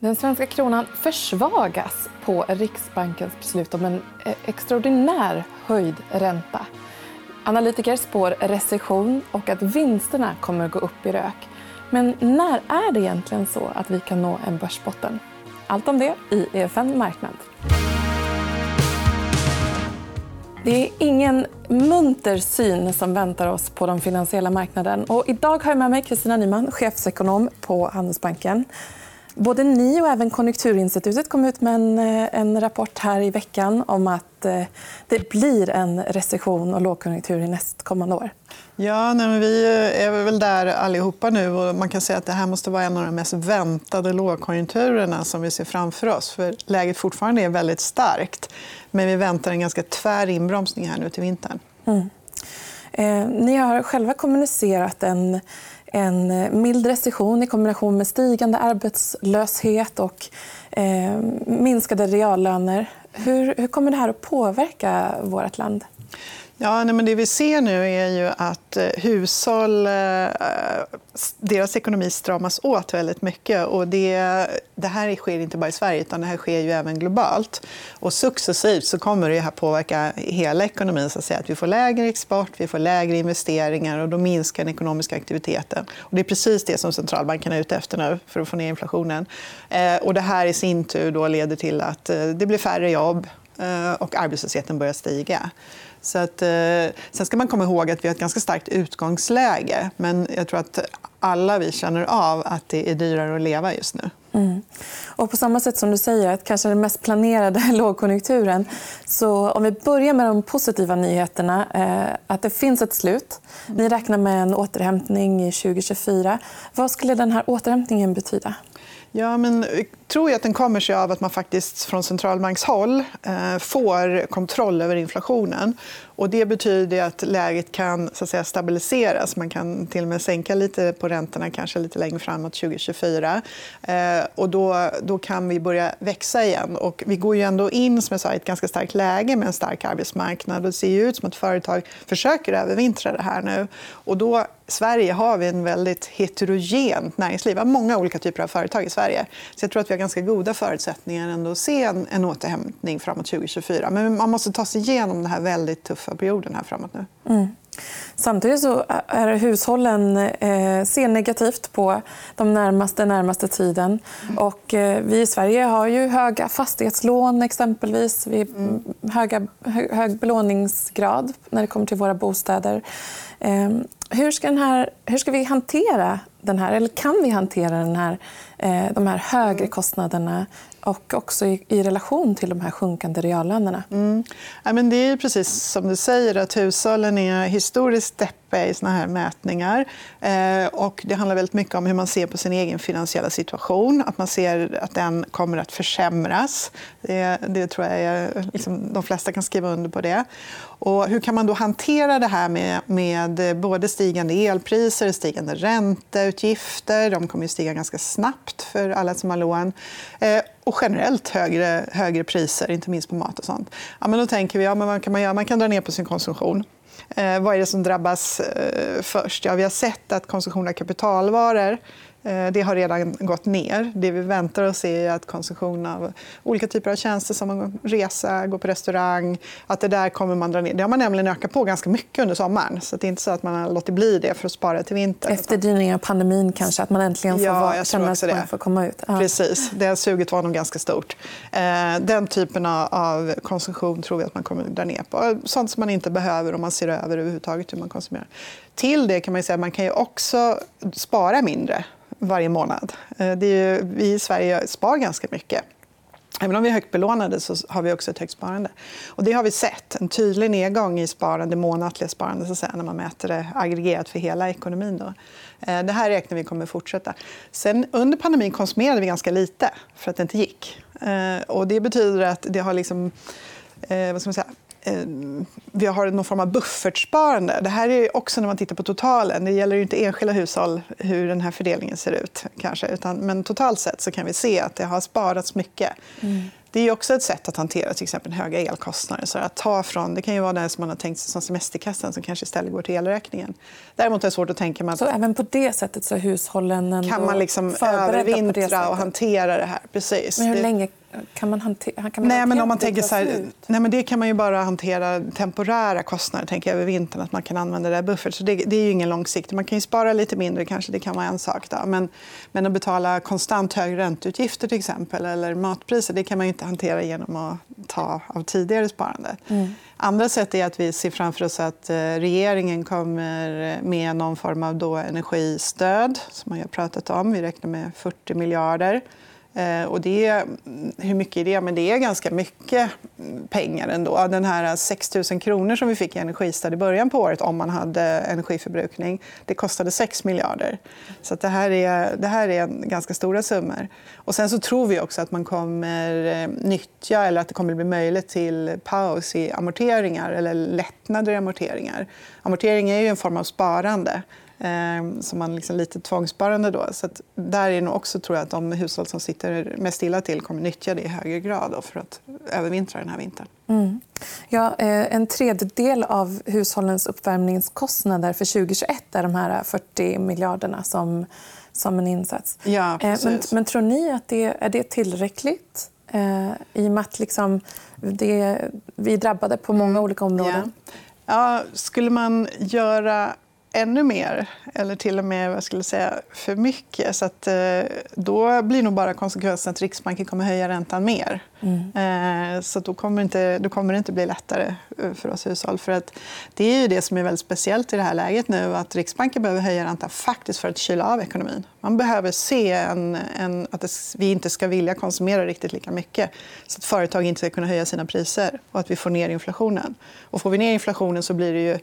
Den svenska kronan försvagas på Riksbankens beslut om en eh, extraordinär höjd ränta. Analytiker spår recession och att vinsterna kommer att gå upp i rök. Men när är det egentligen så att vi kan nå en börsbotten? Allt om det i EFN Marknad. Det är ingen munter syn som väntar oss på den finansiella marknaden. Och idag har jag med mig Kristina Nyman, chefsekonom på Handelsbanken. Både ni och även Konjunkturinstitutet kom ut med en, eh, en rapport här i veckan om att eh, det blir en recession och lågkonjunktur i nästkommande år. Ja, nej, vi är väl där allihopa nu. Och man kan säga att det här måste vara en av de mest väntade lågkonjunkturerna som vi ser framför oss. För läget fortfarande är väldigt starkt. Men vi väntar en ganska tvär inbromsning här nu till vintern. Mm. Eh, ni har själva kommunicerat en en eh, mild recession i kombination med stigande arbetslöshet och eh, minskade reallöner. Hur, hur kommer det här att påverka vårt land? Ja, nej, men det vi ser nu är ju att eh, hushåll... Eh, eh, deras ekonomi stramas åt väldigt mycket. Och det, det här sker inte bara i Sverige, utan det här sker ju även globalt. Och successivt så kommer det här påverka hela ekonomin. Så att, säga. att Vi får lägre export, vi får lägre investeringar och då minskar den ekonomiska aktiviteten. Och det är precis det som centralbankerna är ute efter nu för att få ner inflationen. Eh, och det här i sin tur då leder till att eh, det blir färre jobb och arbetslösheten börjar stiga. Så att, eh, sen ska man komma ihåg att vi har ett ganska starkt utgångsläge. Men jag tror att alla vi känner av att det är dyrare att leva just nu. Mm. Och på samma sätt som du säger, att kanske den mest planerade lågkonjunkturen. Så om vi börjar med de positiva nyheterna. Eh, att det finns ett slut. Ni räknar med en återhämtning i 2024. Vad skulle den här återhämtningen betyda? Ja, men eh, jag tror att den kommer sig av att man faktiskt från centralbankshåll eh, får kontroll över inflationen. Och det betyder att läget kan så att säga, stabiliseras. Man kan till och med sänka lite på räntorna kanske lite längre framåt 2024. Eh, och då, då kan vi börja växa igen. Och vi går ju ändå in som jag sa, i ett ganska starkt läge med en stark arbetsmarknad. Det ser ut som att företag försöker övervintra det här nu. Och då Sverige har vi en väldigt heterogent näringsliv. Vi har många olika typer av företag i Sverige. Så jag tror att vi har ganska goda förutsättningar ändå att se en, en återhämtning framåt 2024. Men man måste ta sig igenom den här väldigt tuffa perioden här framåt nu. Mm. Samtidigt så är hushållen eh, ser negativt på de närmaste, närmaste tiden. Och, eh, vi i Sverige har ju höga fastighetslån, exempelvis. Vi mm. höga, hög belåningsgrad när det kommer till våra bostäder. Eh, hur ska, den här, hur ska vi hantera den här, eller kan vi hantera den här, Eh, de här högre kostnaderna och också i, i relation till de här sjunkande reallönerna? Mm. Ja, men det är precis som du säger. att Hushållen är historiskt deppiga i såna här mätningar. Eh, och det handlar väldigt mycket om hur man ser på sin egen finansiella situation. Att man ser att den kommer att försämras. Det, det tror jag är, liksom, de flesta kan skriva under på det. Och hur kan man då hantera det här med, med både stigande elpriser, stigande ränteutgifter. De kommer att stiga ganska snabbt för alla som har lån. Eh, och generellt högre, högre priser, inte minst på mat. och sånt. Ja, men då tänker vi ja, men vad kan man, göra? man kan dra ner på sin konsumtion. Eh, vad är det som drabbas eh, först? Ja, vi har sett att konsumtion av kapitalvaror det har redan gått ner. Det vi väntar oss är att konsumtion av olika typer av tjänster som resa, gå på restaurang, att det där kommer man dra ner. Det har man nämligen ökat på ganska mycket under sommaren. Så det är inte så att man har låtit bli det för att spara till vintern. Efterdyningar av pandemin kanske, att man äntligen får ja, jag känna att man får komma ut. Ja. Precis. Det suget var nog ganska stort. Eh, den typen av konsumtion tror vi att man kommer att dra ner på. Sånt som man inte behöver om man ser över överhuvudtaget hur man konsumerar. Till det kan man säga att man kan också spara mindre varje månad. Eh, det är ju, vi i Sverige spar ganska mycket. Även om vi är högt belånade så har vi också ett högt sparande. Och det har vi sett. En tydlig nedgång i sparande, månatliga sparande så att säga, när man mäter det aggregerat för hela ekonomin. Då. Eh, det här räknar vi kommer att fortsätta. Sen, under pandemin konsumerade vi ganska lite för att det inte gick. Eh, och det betyder att det har liksom, vad ska man säga, vi har någon form av buffertsparande. Det här är också när man tittar på totalen. Det gäller inte enskilda hushåll hur den här fördelningen ser ut. Kanske. Utan, men totalt sett så kan vi se att det har sparats mycket. Mm. Det det är också ett sätt att hantera till exempel höga elkostnader. Så att ta från, det kan ju vara det som man har tänkt sig som semesterkassan som kanske istället går till elräkningen. Däremot är det svårt att tänka mig att... Så även på det sättet så är hushållen ändå kan man liksom övervintra och hantera det här? Precis. Men hur länge kan man kan man nej, men om man tänker så här, nej, men Det kan man ju bara hantera temporära kostnader tänker jag, över vintern. Att man kan använda det buffert. Så det, det, är ju ingen långsiktigt. Man kan ju spara lite mindre, kanske det kan vara en sak. Då. Men, men att betala konstant högre ränteutgifter till exempel eller matpriser det kan man inte hantera genom att ta av tidigare sparande. Mm. Andra sätt är att vi ser framför oss att eh, regeringen kommer med någon form av då energistöd som man har pratat om. Vi räknar med 40 miljarder. Eh, och det, mm, hur mycket är det? Men det är ganska mycket pengar ändå. Den här 6 000 kronor som vi fick i energistöd i början på året om man hade energiförbrukning, det kostade 6 miljarder. Så det, här är, det här är ganska stora summor. Och sen så tror vi också att man kommer eh, nyttja eller att det kommer bli möjligt till paus i amorteringar eller lättnader i amorteringar. Amortering är ju en form av sparande. Eh, som man liksom lite tvångssparande. Då. Så där är nog också tror jag att de hushåll som sitter mest illa till kommer nyttja det i högre grad då, för att övervintra den här vintern. Mm. Ja, eh, en tredjedel av hushållens uppvärmningskostnader för 2021 är de här 40 miljarderna som, som en insats. Ja, eh, men, men, tror ni att det är det tillräckligt? Eh, I och med att liksom det, vi är drabbade på många mm. olika områden. Ja. ja skulle man göra ännu mer, eller till och med vad skulle säga, för mycket. Så att, eh, då blir nog bara konsekvensen att Riksbanken kommer höja räntan mer. Mm. Eh, så då kommer, inte, då kommer det inte bli lättare eh, för oss hushåll. För att det är ju det som är väldigt speciellt i det här läget nu. att Riksbanken behöver höja räntan faktiskt för att kyla av ekonomin. Man behöver se en, en, att det, vi inte ska vilja konsumera riktigt lika mycket så att företag inte ska kunna höja sina priser och att vi får ner inflationen. Och får vi ner inflationen så blir det ju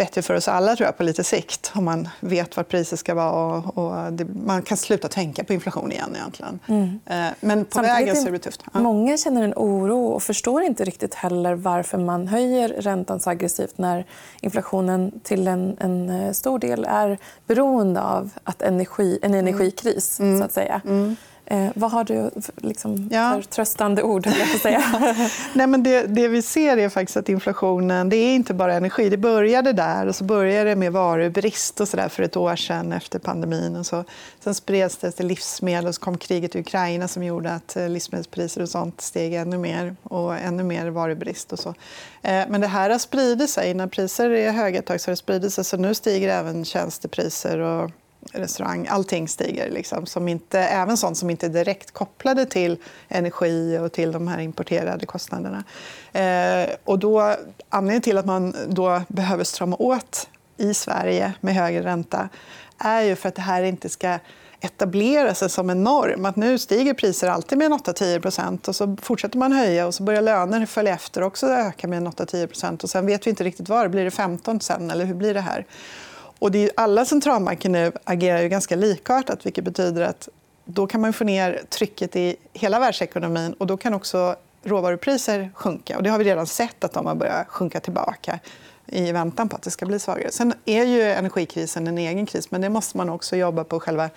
bättre för oss alla tror jag, på lite sikt om man vet vad priset ska vara. Och, och det, man kan sluta tänka på inflation igen. Egentligen. Mm. Eh, men på Samtidigt vägen så är det tufft. Ja. Många känner en oro och förstår inte riktigt heller varför man höjer räntan så aggressivt när inflationen till en, en eh, stor del är beroende av att energi, en energikris. Mm. Så att säga. Mm. Eh, vad har du liksom, ja. för tröstande ord? Jag säga? Nej, men det, det, vi ser är faktiskt att inflationen det är inte bara energi. Det började där och så började det med varubrist och så för ett år sedan efter pandemin. Och så. Sen spreds det till livsmedel och så kom kriget i Ukraina som gjorde att eh, livsmedelspriser och sånt steg ännu mer och ännu mer varubrist. Och så. Eh, men det här har spridit sig. När priser är höga ett tag så har det spridit sig. Så nu stiger även tjänstepriser och restaurang. Allting stiger. Liksom, som inte, även sånt som inte är direkt kopplade till energi och till de här importerade kostnaderna. Eh, och då, anledningen till att man då behöver strama åt i Sverige med högre ränta är ju för att det här inte ska etablera sig som en norm. Att nu stiger priser alltid med 8-10% och så fortsätter man höja och så börjar löner följa efter också öka med 8-10% och sen vet vi inte riktigt var. Blir det 15 sen eller hur blir det här? Och det är, alla centralbanker nu agerar ju ganska likartat vilket betyder att då kan man få ner trycket i hela världsekonomin och då kan också råvarupriser sjunka. Och det har vi redan sett att de har börjat sjunka tillbaka i väntan på att det ska bli svagare. Sen är ju energikrisen en egen kris, men det måste man också jobba på. själva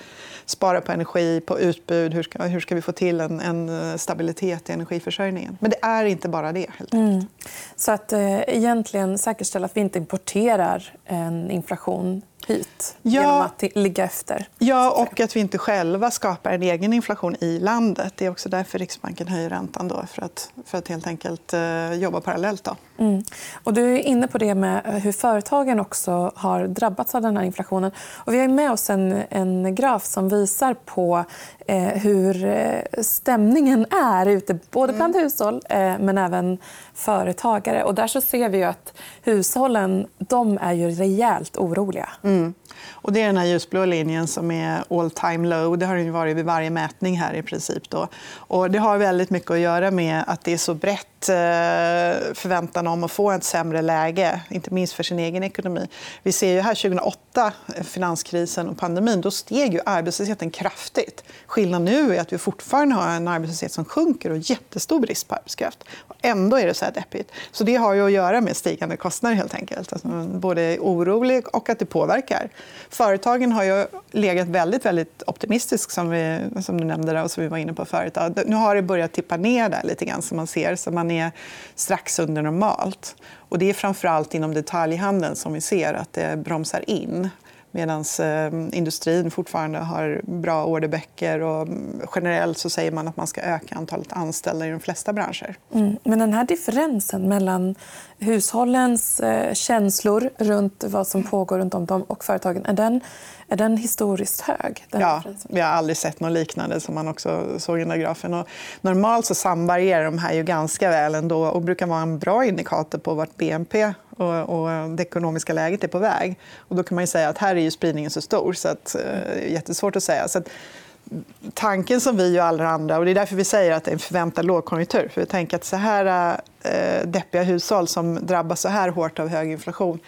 Spara på energi, på utbud. Hur ska, hur ska vi få till en, en stabilitet i energiförsörjningen? Men det är inte bara det. Helt mm. Så att eh, egentligen säkerställa att vi inte importerar en inflation hit ja, genom att ligga efter? Ja, och att vi inte själva skapar en egen inflation i landet. Det är också därför Riksbanken höjer räntan. Då, för, att, för att helt enkelt eh, jobba parallellt. Då. Mm. Och du är inne på det med hur företagen också har drabbats av den här inflationen. Och vi har med oss en, en graf som visar på eh, hur eh, stämningen är ute både bland mm. hushåll eh, men även företagare. Och där så ser vi att hushållen de är ju rejält oroliga. Mm. Och det är den här ljusblå linjen som är all time low. Det har den varit vid varje mätning här i princip. Då. Och det har väldigt mycket att göra med att det är så brett Eh, förväntan om att få ett sämre läge, inte minst för sin egen ekonomi. Vi ser ju här 2008, eh, finanskrisen och pandemin, då steg ju arbetslösheten kraftigt. Skillnaden nu är att vi fortfarande har en arbetslöshet som sjunker och jättestor brist på arbetskraft. Och ändå är det så här deppigt. Så det har ju att göra med stigande kostnader. helt enkelt. Alltså, både orolig och att det påverkar. Företagen har ju legat väldigt, väldigt optimistiskt, som, vi, som du nämnde och som vi var inne på förut. Nu har det börjat tippa ner där lite grann, som man ser. Så man är strax under normalt. Och det är framför allt inom detaljhandeln som vi ser att det bromsar in medan eh, industrin fortfarande har bra orderböcker. Och mm, generellt så säger man att man ska öka antalet anställda i de flesta branscher. Mm. Men den här differensen mellan hushållens eh, känslor runt vad som pågår runt om dem och företagen är den, är den historiskt hög? Den ja, vi har aldrig sett något liknande. som man också såg i den där grafen. Och normalt så samvarierar de här ju ganska väl ändå och brukar vara en bra indikator på vart BNP och, och det ekonomiska läget är på väg. Och då kan man säga att här är ju spridningen så stor så att, det eh, är jättesvårt att säga. Så att, tanken som vi och alla andra, och det är därför vi säger att det är en förväntad lågkonjunktur. För vi tänker att så här eh, deppiga hushåll som drabbas så här hårt av hög inflation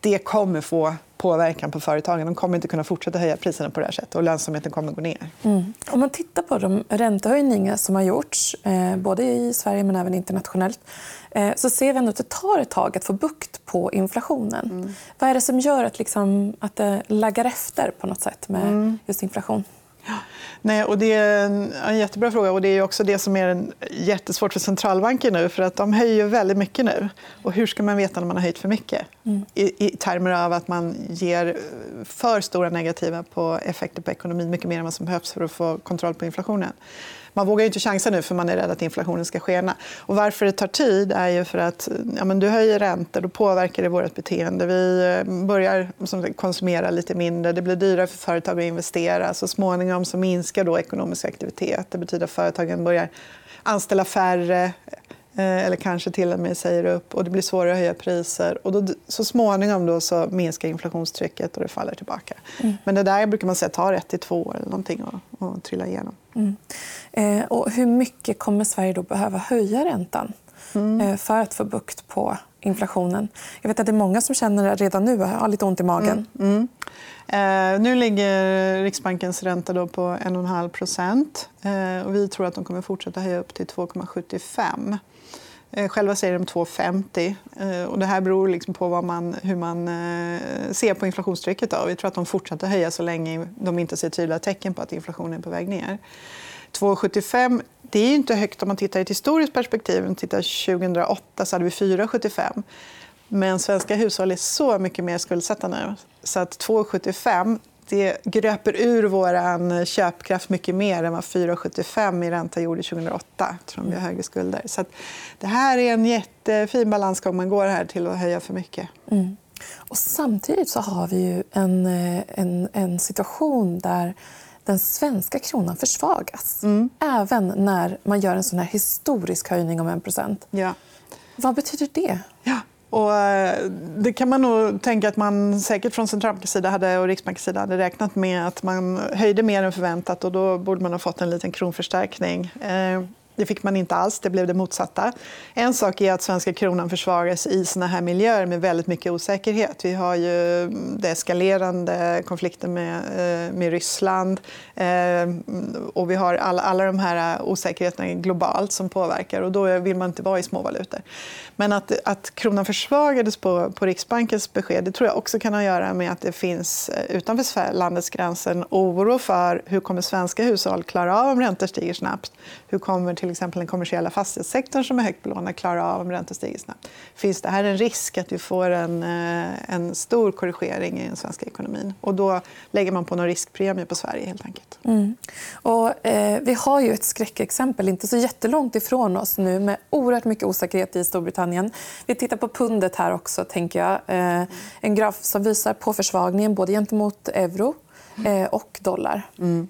det kommer få påverkan på företagen. De kommer inte kunna fortsätta höja priserna på det här sättet och lönsamheten kommer gå ner. Mm. Om man tittar på de räntehöjningar som har gjorts eh, både i Sverige men även internationellt eh, så ser vi ändå att det tar ett tag att få bukt på inflationen. Mm. Vad är det som gör att, liksom, att det laggar efter på något sätt med mm. just inflation? Nej, och det är en jättebra fråga. och Det är också det som är jättesvårt för centralbanker nu. för att De höjer väldigt mycket nu. Och hur ska man veta när man har höjt för mycket? Mm. I, I termer av att man ger för stora negativa på effekter på ekonomin mycket mer än vad som behövs för att få kontroll på inflationen. Man vågar inte chansa nu för man är rädd att inflationen ska skena. Och varför det tar tid är ju för att ja, men du höjer räntor, då påverkar det vårt beteende. Vi eh, börjar konsumera lite mindre. Det blir dyrare för företag att investera. Så småningom så minskar då ekonomisk aktivitet. Det betyder att företagen börjar anställa färre eh, eller kanske till och med säger upp. och Det blir svårare att höja priser. Och då, så småningom då så minskar inflationstrycket och det faller tillbaka. Mm. Men det där brukar man säga tar ett till två år eller någonting att, att trilla igenom. Mm. Eh, och hur mycket kommer Sverige då behöva höja räntan mm. eh, för att få bukt på inflationen? Jag vet att det är många som känner redan nu har lite ont i magen. Mm. mm. Eh, nu ligger Riksbankens ränta då på 1,5 procent. Eh, vi tror att de kommer fortsätta höja upp till 2,75 eh, Eh, själva säger de 2,50. Eh, och det här beror liksom på vad man, hur man eh, ser på inflationstrycket. Då. Vi tror att de fortsätter höja så länge de inte ser tydliga tecken på att inflationen är på väg ner. 2,75 det är inte högt om man tittar i ett historiskt perspektiv. Om man tittar 2008 så hade vi 4,75. Men svenska hushåll är så mycket mer skuldsatta nu. Så att 2,75 det gröper ur vår köpkraft mycket mer än vad 4,75 i ränta gjorde 2008 eftersom vi har högre skulder. Så det här är en jättefin balansgång man går här till att höja för mycket. Mm. Och samtidigt så har vi ju en, eh, en, en situation där den svenska kronan försvagas. Mm. Även när man gör en sån här historisk höjning om 1 ja. Vad betyder det? Ja. Och eh, det kan man nog tänka att man säkert från centralbankens sida hade, och Riksbankens sida hade räknat med att man höjde mer än förväntat. och Då borde man ha fått en liten kronförstärkning. Eh, det fick man inte alls. Det blev det motsatta. En sak är att svenska kronan försvagas i såna här miljöer med väldigt mycket osäkerhet. Vi har ju det eskalerande konflikten med, eh, med Ryssland. Eh, och vi har alla, alla de här osäkerheterna globalt som påverkar. och Då vill man inte vara i små valutor. Men att, att kronan försvagades på, på Riksbankens besked det tror jag också kan ha att göra med att det finns eh, utanför landets gränser en oro för hur kommer svenska hushåll klara av om räntor stiger snabbt. Hur kommer till exempel den kommersiella fastighetssektorn som är högt belånad klara av om räntor stiger snabbt? Finns det här en risk att vi får en, eh, en stor korrigering i den svenska ekonomin? Och då lägger man på någon riskpremie på Sverige. helt enkelt. Mm. Och, eh, vi har ju ett skräckexempel inte så jättelångt ifrån oss nu med oerhört mycket osäkerhet i Storbritannien. Vi tittar på pundet här också. tänker jag. Eh, en graf som visar på försvagningen både gentemot euro eh, och dollar. Mm.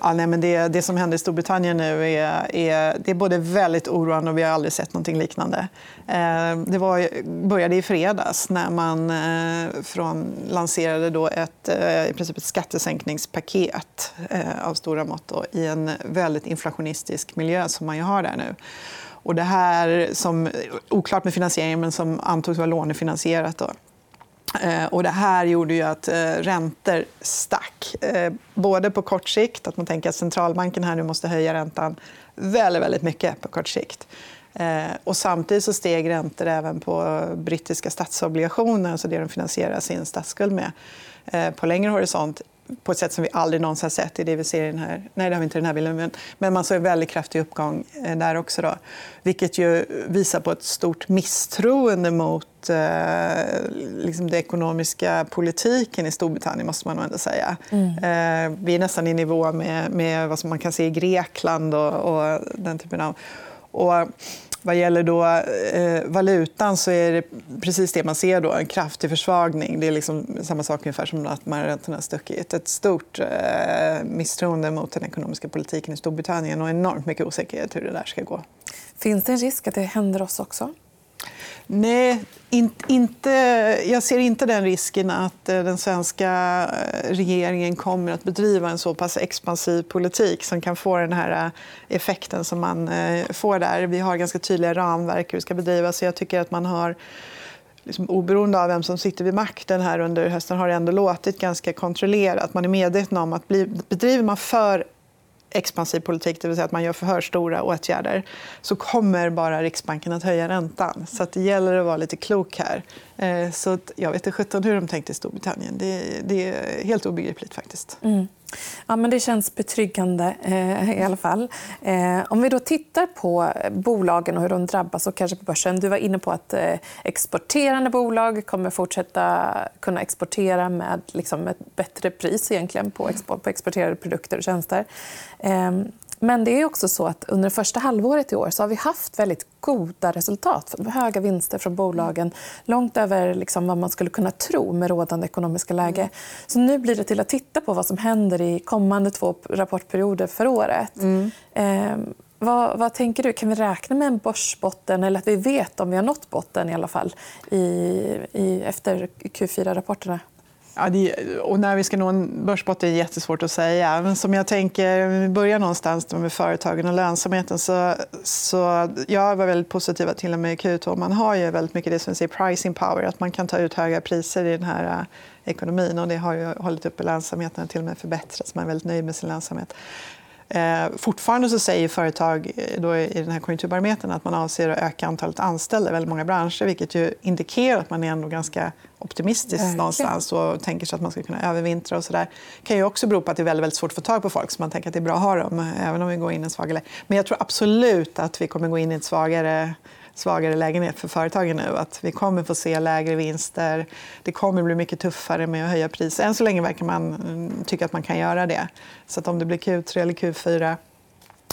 Ja, nej, men det, det som händer i Storbritannien nu är, är, det är både väldigt oroande och vi har aldrig sett något liknande. Eh, det var, började i fredags när man eh, från, lanserade då ett, eh, i princip ett skattesänkningspaket eh, av stora mått då, i en väldigt inflationistisk miljö som man ju har där nu. Och det här, som, oklart med finansieringen, men som antogs vara lånefinansierat. Då. Eh, och det här gjorde ju att eh, räntor stack. Eh, både på kort sikt, att man tänker att centralbanken här nu måste höja räntan väldigt, väldigt mycket på kort sikt. Och samtidigt så steg räntor även på brittiska statsobligationer, alltså det de finansierar sin statsskuld med, på längre horisont på ett sätt som vi aldrig någonsin har sett. i det vi ser i den här... Nej, det har vi inte i den här bilden. Men, men man såg en väldigt kraftig uppgång eh, där också. Då, vilket ju visar på ett stort misstroende mot eh, liksom den ekonomiska politiken i Storbritannien. måste man ändå säga. Mm. Eh, vi är nästan i nivå med, med vad man kan se i Grekland och, och den typen av... Och vad gäller då, eh, valutan så är det precis det man ser. Då, en kraftig försvagning. Det är liksom samma sak ungefär som att räntorna har stuckit. Ett stort eh, misstroende mot den ekonomiska politiken i Storbritannien och enormt mycket osäkerhet hur det där ska gå. Finns det en risk att det händer oss också? Nej, inte, jag ser inte den risken att eh, den svenska eh, regeringen kommer att bedriva en så pass expansiv politik som kan få den här eh, effekten som man får där. Vi har ganska tydliga ramverk hur det ska bedrivas. jag tycker att man har liksom, oberoende av vem som sitter vid makten här under hösten har det ändå låtit ganska kontrollerat. Man är medveten om att bedriver man för expansiv politik, det vill säga att man gör för stora åtgärder så kommer bara Riksbanken att höja räntan. Så att det gäller att vara lite klok här. Eh, så jag vet inte hur de tänkte i Storbritannien. Det, det är helt obegripligt. faktiskt. Mm. Ja, men det känns betryggande eh, i alla fall. Eh, om vi då tittar på bolagen och hur de drabbas och kanske på börsen. Du var inne på att eh, exporterande bolag kommer fortsätta kunna exportera med liksom, ett bättre pris egentligen på, export, på exporterade produkter och tjänster. Ehm, men det är också så att under det första halvåret i år så har vi haft väldigt goda resultat. Höga vinster från bolagen. Långt över liksom vad man skulle kunna tro med rådande ekonomiska läge. Så nu blir det till att titta på vad som händer i kommande två rapportperioder för året. Mm. Eh, vad, vad, tänker du? Kan vi räkna med en börsbotten eller att vi vet om vi har nått botten i alla fall i, i, efter Q4-rapporterna? Ja, det, och när vi ska nå en börsbotten är jättesvårt att säga. Men som jag tänker, vi börjar någonstans med företagen och lönsamheten. Så, så jag var väldigt positiv till och med Q2. Man har ju väldigt mycket det som säger pricing power. Att man kan ta ut höga priser i den här eh, ekonomin. Och det har ju hållit uppe lönsamheten och till och med förbättrats. Man är väldigt nöjd med sin lönsamhet. Eh, fortfarande så säger företag eh, då i den här konjunkturbarometern att man avser att öka antalet anställda i väldigt många branscher vilket ju indikerar att man är ändå ganska optimistisk någonstans och tänker sig att man ska kunna övervintra. Och så där. Det kan ju också bero på att det är väldigt, väldigt svårt att få tag på folk så man tänker att det är bra att ha dem även om vi går in i en svagare Men jag tror absolut att vi kommer gå in i ett svagare svagare lägenhet för företagen nu. Att vi kommer få se lägre vinster. Det kommer bli mycket tuffare med att höja priser. Än så länge verkar man mm, tycka att man kan göra det. Så att om det blir Q3 eller Q4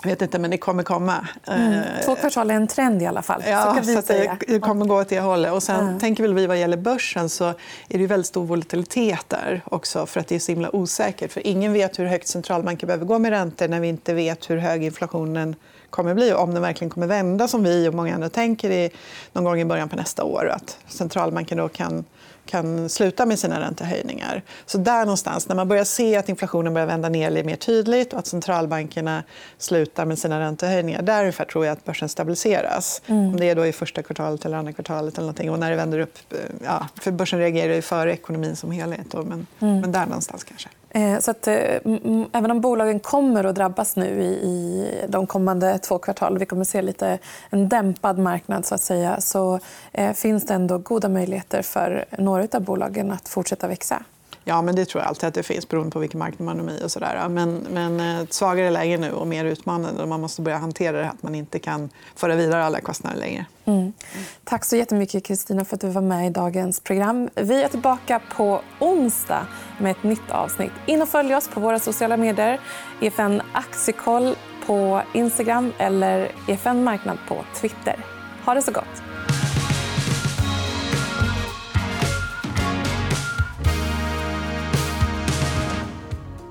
jag vet inte, men det kommer komma. Mm. Eh, två kvartal är en trend i alla fall. Ja, så, så det, det kommer gå åt det hållet. Och sen mm. tänker väl vi vad gäller börsen så är det väldigt stor volatilitet där också för att det är så himla osäkert. För ingen vet hur högt centralbanker behöver gå med räntor när vi inte vet hur hög inflationen kommer bli om den verkligen kommer vända som vi och många andra tänker i, någon gång i början på nästa år. Att centralbanken då kan kan sluta med sina räntehöjningar. Så där någonstans, när man börjar se att inflationen börjar vända ner mer tydligt och att centralbankerna slutar med sina räntehöjningar, där ungefär tror jag att börsen stabiliseras. Mm. Om det är då i första kvartalet eller andra kvartalet eller någonting. Och när det vänder upp, eh, ja, för börsen reagerar ju före ekonomin som helhet. Då, men, mm. men där någonstans kanske. Eh, så att, eh, även om bolagen kommer att drabbas nu i, de kommande två kvartalen, vi kommer att se lite en dämpad marknad så att säga, så eh, finns det ändå goda möjligheter för några av bolagen att fortsätta växa. Ja, men det tror jag alltid att det finns beroende på vilken marknad man är i. Och så där. Men, men eh, ett svagare läge nu och mer utmanande. Man måste börja hantera det att man inte kan föra vidare alla kostnader längre. Mm. Tack så jättemycket Kristina för att du var med i dagens program. Vi är tillbaka på onsdag med ett nytt avsnitt. In och följ oss på våra sociala medier. EFN Aktiekoll på Instagram eller EFN Marknad på Twitter. Ha det så gott!